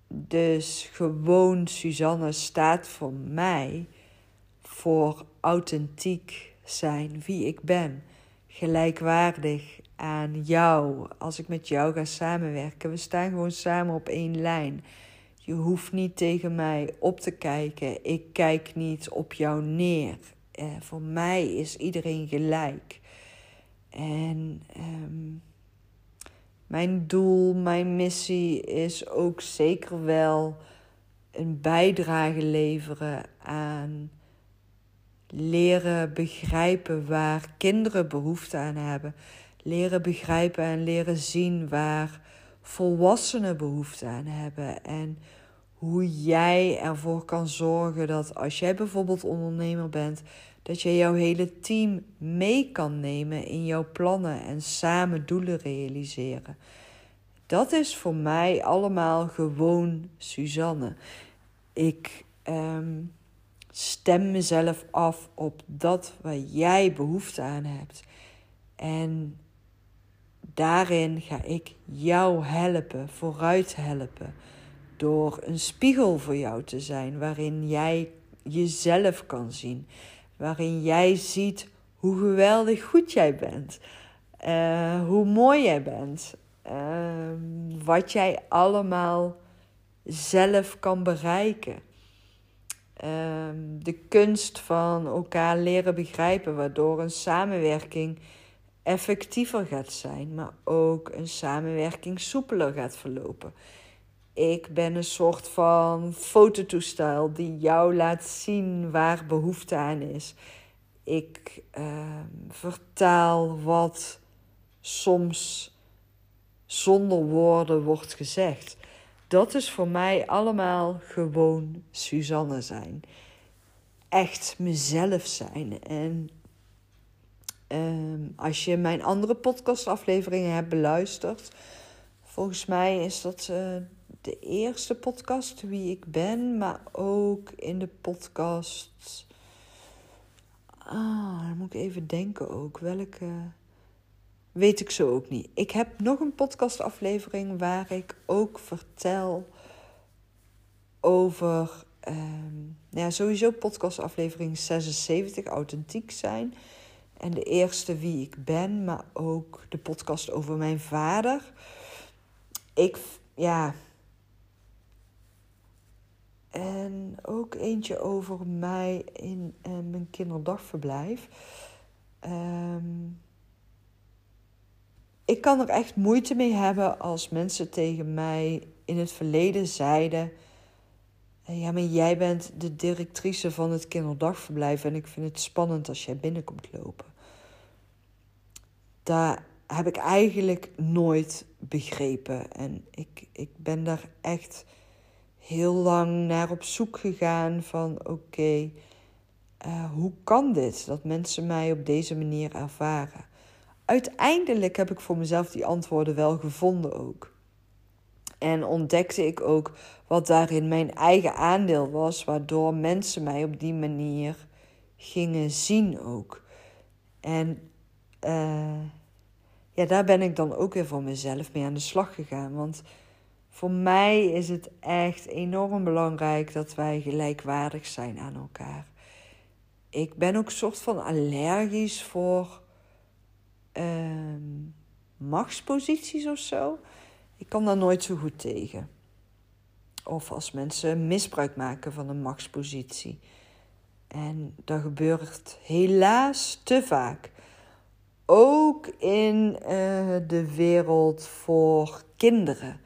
Dus gewoon Suzanne staat voor mij voor authentiek zijn wie ik ben. Gelijkwaardig aan jou. Als ik met jou ga samenwerken, we staan gewoon samen op één lijn. Je hoeft niet tegen mij op te kijken. Ik kijk niet op jou neer. Eh, voor mij is iedereen gelijk. En ehm, mijn doel, mijn missie is ook zeker wel een bijdrage leveren aan leren begrijpen waar kinderen behoefte aan hebben. Leren begrijpen en leren zien waar volwassenen behoefte aan hebben. En hoe jij ervoor kan zorgen dat als jij bijvoorbeeld ondernemer bent, dat je jouw hele team mee kan nemen in jouw plannen en samen doelen realiseren. Dat is voor mij allemaal gewoon Suzanne. Ik ehm, stem mezelf af op dat waar jij behoefte aan hebt. En daarin ga ik jou helpen, vooruit helpen. Door een spiegel voor jou te zijn waarin jij jezelf kan zien waarin jij ziet hoe geweldig goed jij bent, uh, hoe mooi jij bent, uh, wat jij allemaal zelf kan bereiken. Uh, de kunst van elkaar leren begrijpen, waardoor een samenwerking effectiever gaat zijn, maar ook een samenwerking soepeler gaat verlopen. Ik ben een soort van fototoestel die jou laat zien waar behoefte aan is. Ik uh, vertaal wat soms zonder woorden wordt gezegd. Dat is voor mij allemaal gewoon Suzanne zijn. Echt mezelf zijn. En uh, als je mijn andere podcastafleveringen hebt beluisterd, volgens mij is dat. Uh, de eerste podcast wie ik ben, maar ook in de podcast. Ah, dan moet ik even denken ook. Welke. Weet ik zo ook niet. Ik heb nog een podcastaflevering waar ik ook vertel over. Um, ja, sowieso podcastaflevering 76, authentiek zijn. En de eerste wie ik ben, maar ook de podcast over mijn vader. Ik, ja, en ook eentje over mij in uh, mijn kinderdagverblijf. Um, ik kan er echt moeite mee hebben als mensen tegen mij in het verleden zeiden: Ja, maar jij bent de directrice van het kinderdagverblijf en ik vind het spannend als jij binnenkomt lopen. Daar heb ik eigenlijk nooit begrepen. En ik, ik ben daar echt heel lang naar op zoek gegaan van oké, eh, hoe kan dit dat mensen mij op deze manier ervaren? Uiteindelijk heb ik voor mezelf die antwoorden wel gevonden ook. En ontdekte ik ook wat daarin mijn eigen aandeel was, waardoor mensen mij op die manier gingen zien ook. En uh, ja, daar ben ik dan ook weer voor mezelf mee aan de slag gegaan. Want voor mij is het echt enorm belangrijk dat wij gelijkwaardig zijn aan elkaar. Ik ben ook soort van allergisch voor machtsposities of zo. Ik kan daar nooit zo goed tegen. Of als mensen misbruik maken van een machtspositie. En dat gebeurt helaas te vaak. Ook in uh, de wereld voor kinderen.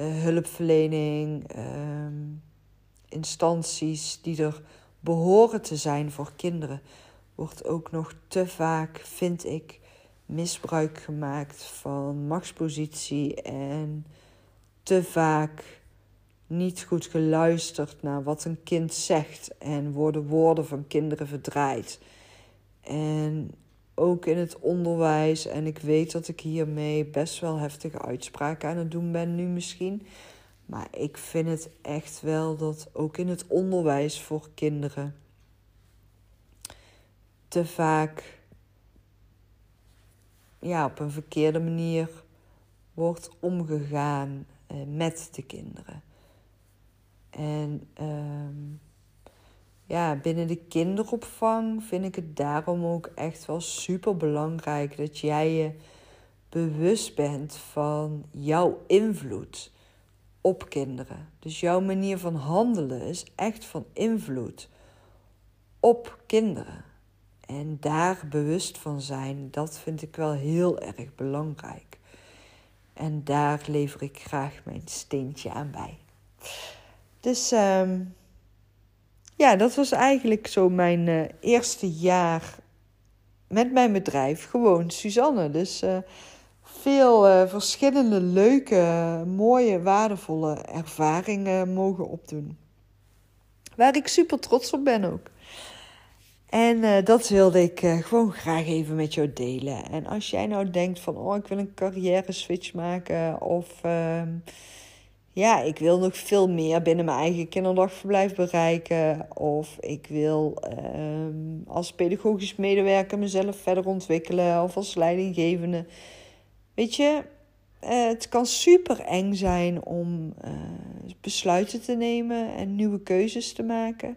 Uh, hulpverlening, uh, instanties die er behoren te zijn voor kinderen, wordt ook nog te vaak, vind ik, misbruik gemaakt van machtspositie en te vaak niet goed geluisterd naar wat een kind zegt en worden woorden van kinderen verdraaid. En ook in het onderwijs, en ik weet dat ik hiermee best wel heftige uitspraken aan het doen ben nu misschien. Maar ik vind het echt wel dat ook in het onderwijs voor kinderen te vaak ja, op een verkeerde manier wordt omgegaan eh, met de kinderen. En ehm, ja, binnen de kinderopvang vind ik het daarom ook echt wel super belangrijk dat jij je bewust bent van jouw invloed op kinderen. Dus jouw manier van handelen is echt van invloed op kinderen. En daar bewust van zijn, dat vind ik wel heel erg belangrijk. En daar lever ik graag mijn steentje aan bij. Dus ehm, ja, dat was eigenlijk zo mijn uh, eerste jaar met mijn bedrijf. Gewoon Suzanne. Dus uh, veel uh, verschillende leuke, mooie, waardevolle ervaringen mogen opdoen. Waar ik super trots op ben ook. En uh, dat wilde ik uh, gewoon graag even met jou delen. En als jij nou denkt van, oh, ik wil een carrière switch maken of uh, ja, ik wil nog veel meer binnen mijn eigen kinderdagverblijf bereiken. Of ik wil ehm, als pedagogisch medewerker mezelf verder ontwikkelen. Of als leidinggevende. Weet je, eh, het kan super eng zijn om besluiten te nemen en nieuwe keuzes te maken.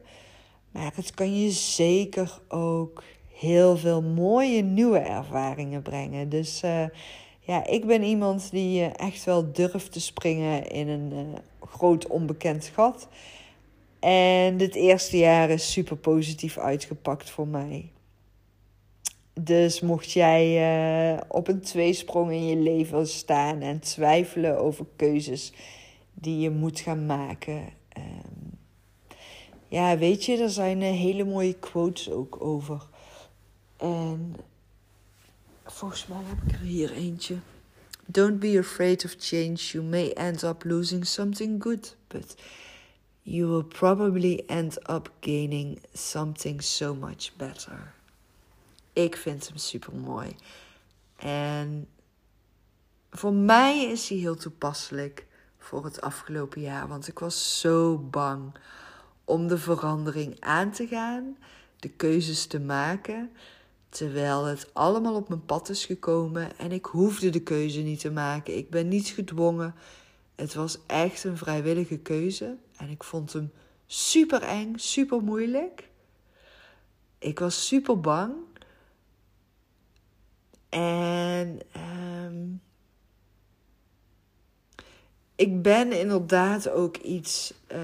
Maar het kan je zeker ook heel veel mooie nieuwe ervaringen brengen. Dus uh, ja, ik ben iemand die uh, echt wel durft te springen in een uh, groot onbekend gat. En dit eerste jaar is super positief uitgepakt voor mij. Dus mocht jij op een tweesprong in je leven staan en twijfelen over keuzes die je moet gaan maken. Ja, weet je, er zijn hele mooie quotes ook over. En Volgens mij heb ik er hier eentje. Don't be afraid of change. You may end up losing something good, but you will probably end up gaining something so much better. Ik vind hem super mooi. En voor mij is hij heel toepasselijk voor het afgelopen jaar. Want ik was zo bang om de verandering aan te gaan, de keuzes te maken. Terwijl het allemaal op mijn pad is gekomen en ik hoefde de keuze niet te maken. Ik ben niet gedwongen. Het was echt een vrijwillige keuze en ik vond hem super eng, super moeilijk. Ik was super bang. En um, ik ben inderdaad ook iets uh,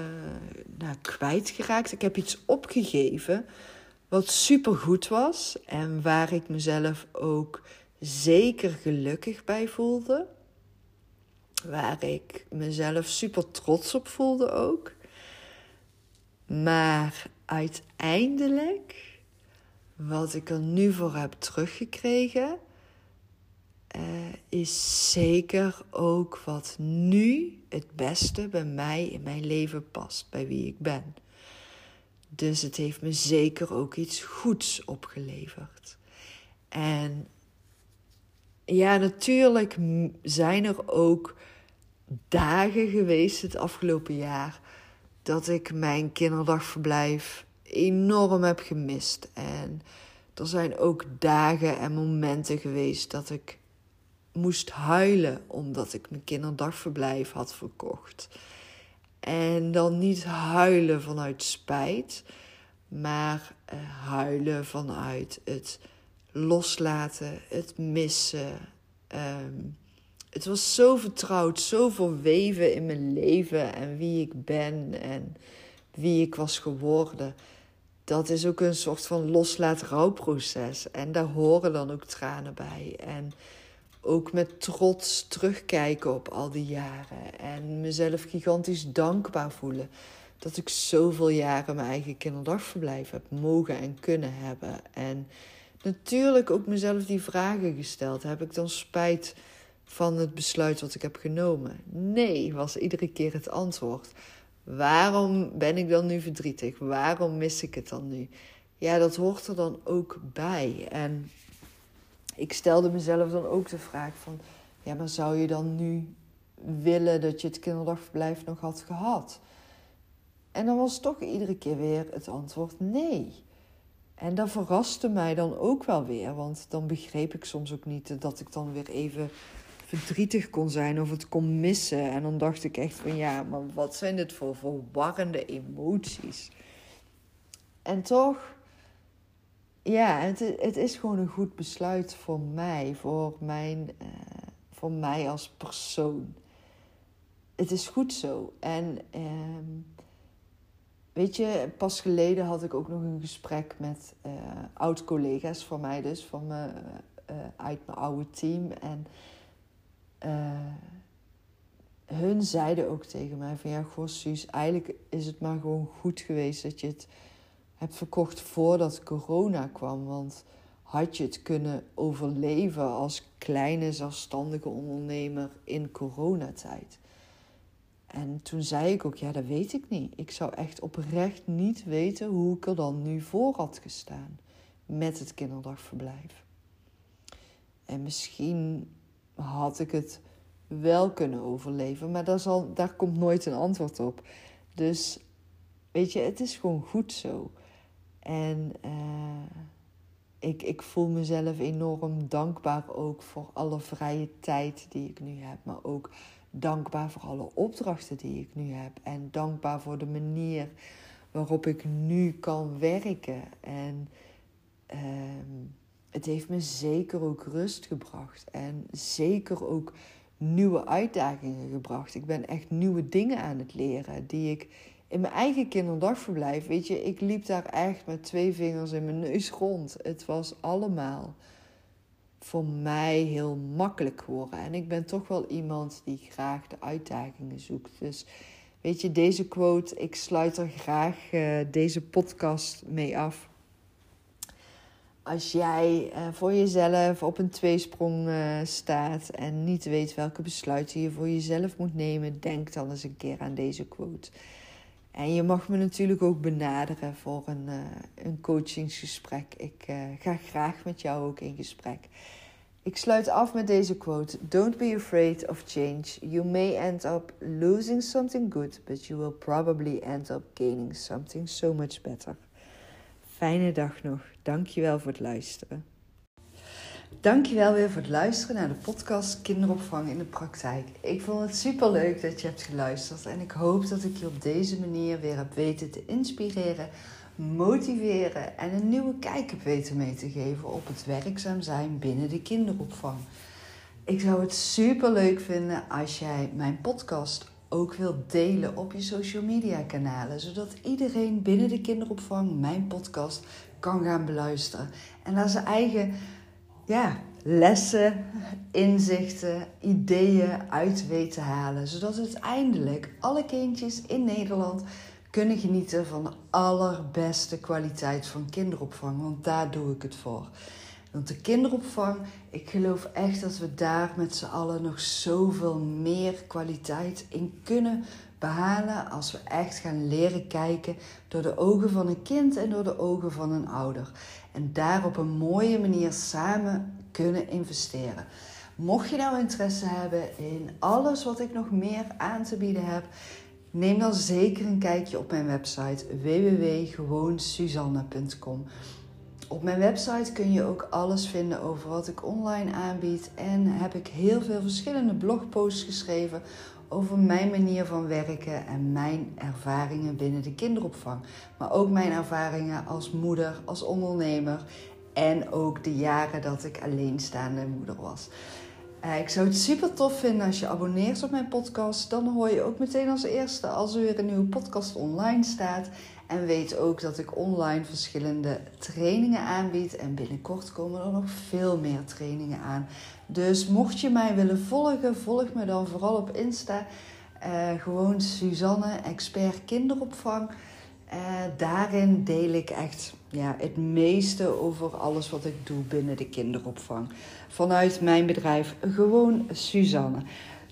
nou, kwijtgeraakt. Ik heb iets opgegeven wat super goed was en waar ik mezelf ook zeker gelukkig bij voelde. Waar ik mezelf super trots op voelde ook. Maar uiteindelijk, wat ik er nu voor heb teruggekregen, uh, is zeker ook wat nu het beste bij mij in mijn leven past, bij wie ik ben. Dus het heeft me zeker ook iets goeds opgeleverd. En ja, natuurlijk zijn er ook dagen geweest het afgelopen jaar dat ik mijn kinderdagverblijf enorm heb gemist. En er zijn ook dagen en momenten geweest dat ik moest huilen omdat ik mijn kinderdagverblijf had verkocht. En dan niet huilen vanuit spijt, maar uh, huilen vanuit het loslaten, het missen. Um, het was zo vertrouwd, zo verweven in mijn leven en wie ik ben en wie ik was geworden. Dat is ook een soort van loslaat rouwproces. En daar horen dan ook tranen bij. En ook met trots terugkijken op al die jaren. En mezelf gigantisch dankbaar voelen. Dat ik zoveel jaren mijn eigen kinderdagverblijf heb mogen en kunnen hebben. En natuurlijk ook mezelf die vragen gesteld. Heb ik dan spijt van het besluit wat ik heb genomen? Nee, was iedere keer het antwoord. Waarom ben ik dan nu verdrietig? Waarom mis ik het dan nu? Ja, dat hoort er dan ook bij. En ik stelde mezelf dan ook de vraag van... Ja, maar zou je dan nu willen dat je het kinderdagverblijf nog had gehad? En dan was toch iedere keer weer het antwoord nee. En dat verraste mij dan ook wel weer, want dan begreep ik soms ook niet dat ik dan weer even verdrietig kon zijn of het kon missen. En dan dacht ik echt van ja, maar wat zijn dit voor verwarrende emoties? En toch, ja, het, het is gewoon een goed besluit voor mij, voor, mijn, uh, voor mij als persoon. Het is goed zo. En uh, weet je, pas geleden had ik ook nog een gesprek met uh, oud-collega's van mij, dus van me, uh, uit mijn oude team. En hun zeiden ook tegen mij van ja, goh Suus, eigenlijk is het maar gewoon goed geweest dat je het hebt verkocht voordat corona kwam. Want had je het kunnen overleven als kleine zelfstandige ondernemer in coronatijd? En toen zei ik ook, ja, dat weet ik niet. Ik zou echt oprecht niet weten hoe ik er dan nu voor had gestaan met het kinderdagverblijf. En misschien had ik het wel kunnen overleven. Maar daar, zal, daar komt nooit een antwoord op. Dus weet je, het is gewoon goed zo. En uh, ik, ik voel mezelf enorm dankbaar ook voor alle vrije tijd die ik nu heb. Maar ook dankbaar voor alle opdrachten die ik nu heb. En dankbaar voor de manier waarop ik nu kan werken. En uh, het heeft me zeker ook rust gebracht. En zeker ook nieuwe uitdagingen gebracht. Ik ben echt nieuwe dingen aan het leren die ik in mijn eigen kinderdagverblijf, weet je, ik liep daar echt met twee vingers in mijn neus rond. Het was allemaal voor mij heel makkelijk geworden. En ik ben toch wel iemand die graag de uitdagingen zoekt. Dus weet je, deze quote, ik sluit er graag uh, deze podcast mee af als jij uh, voor jezelf op een tweesprong uh, staat en niet weet welke besluiten je voor jezelf moet nemen, denk dan eens een keer aan deze quote. En je mag me natuurlijk ook benaderen voor een, uh, een coachingsgesprek. Ik ga graag met jou ook in gesprek. Ik sluit af met deze quote: Don't be afraid of change. You may end up losing something good, but you will probably end up gaining something so much better. Fijne dag nog. Dankjewel voor het luisteren. Dankjewel weer voor het luisteren naar de podcast Kinderopvang in de Praktijk. Ik vond het super leuk dat je hebt geluisterd en ik hoop dat ik je op deze manier weer heb weten te inspireren, motiveren en een nieuwe kijk heb weten mee te geven op het werkzaam zijn binnen de kinderopvang. Ik zou het super leuk vinden als jij mijn podcast ook wilt delen op je social media kanalen, zodat iedereen binnen de kinderopvang mijn podcast kan gaan beluisteren en daar zijn eigen ja, lessen, inzichten, ideeën uit weet halen, zodat uiteindelijk alle kindjes in Nederland kunnen genieten van de allerbeste kwaliteit van kinderopvang, want daar doe ik het voor. Want de kinderopvang, ik geloof echt dat we daar met z'n allen nog zoveel meer kwaliteit in kunnen behalen als we echt gaan leren kijken door de ogen van een kind en door de ogen van een ouder. En daar op een mooie manier samen kunnen investeren. Mocht je nou interesse hebben in alles wat ik nog meer aan te bieden heb, neem dan zeker een kijkje op mijn website www.gewoonsuzanne.com. Op mijn website kun je ook alles vinden over wat ik online aanbied en heb ik heel veel verschillende blogposts geschreven over mijn manier van werken en mijn ervaringen binnen de kinderopvang. Maar ook mijn ervaringen als moeder, als ondernemer en ook de jaren dat ik alleenstaande moeder was. Eh, ik zou het super tof vinden als je abonneert op mijn podcast. Dan hoor je ook meteen als eerste als er weer een nieuwe podcast online staat. En weet ook dat ik online verschillende trainingen aanbied. En binnenkort komen er nog veel meer trainingen aan. Dus mocht je mij willen volgen, volg me dan vooral op Insta. Uh, gewoon Suzanne, expert kinderopvang. Uh, daarin deel ik echt ja, het meeste over alles wat ik doe binnen de kinderopvang. Vanuit mijn bedrijf Gewoon Suzanne.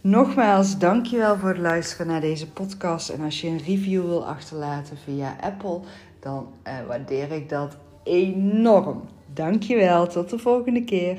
Nogmaals, dankjewel voor het luisteren naar deze podcast. En als je een review wil achterlaten via Apple, dan uh, waardeer ik dat enorm. Dankjewel, tot de volgende keer.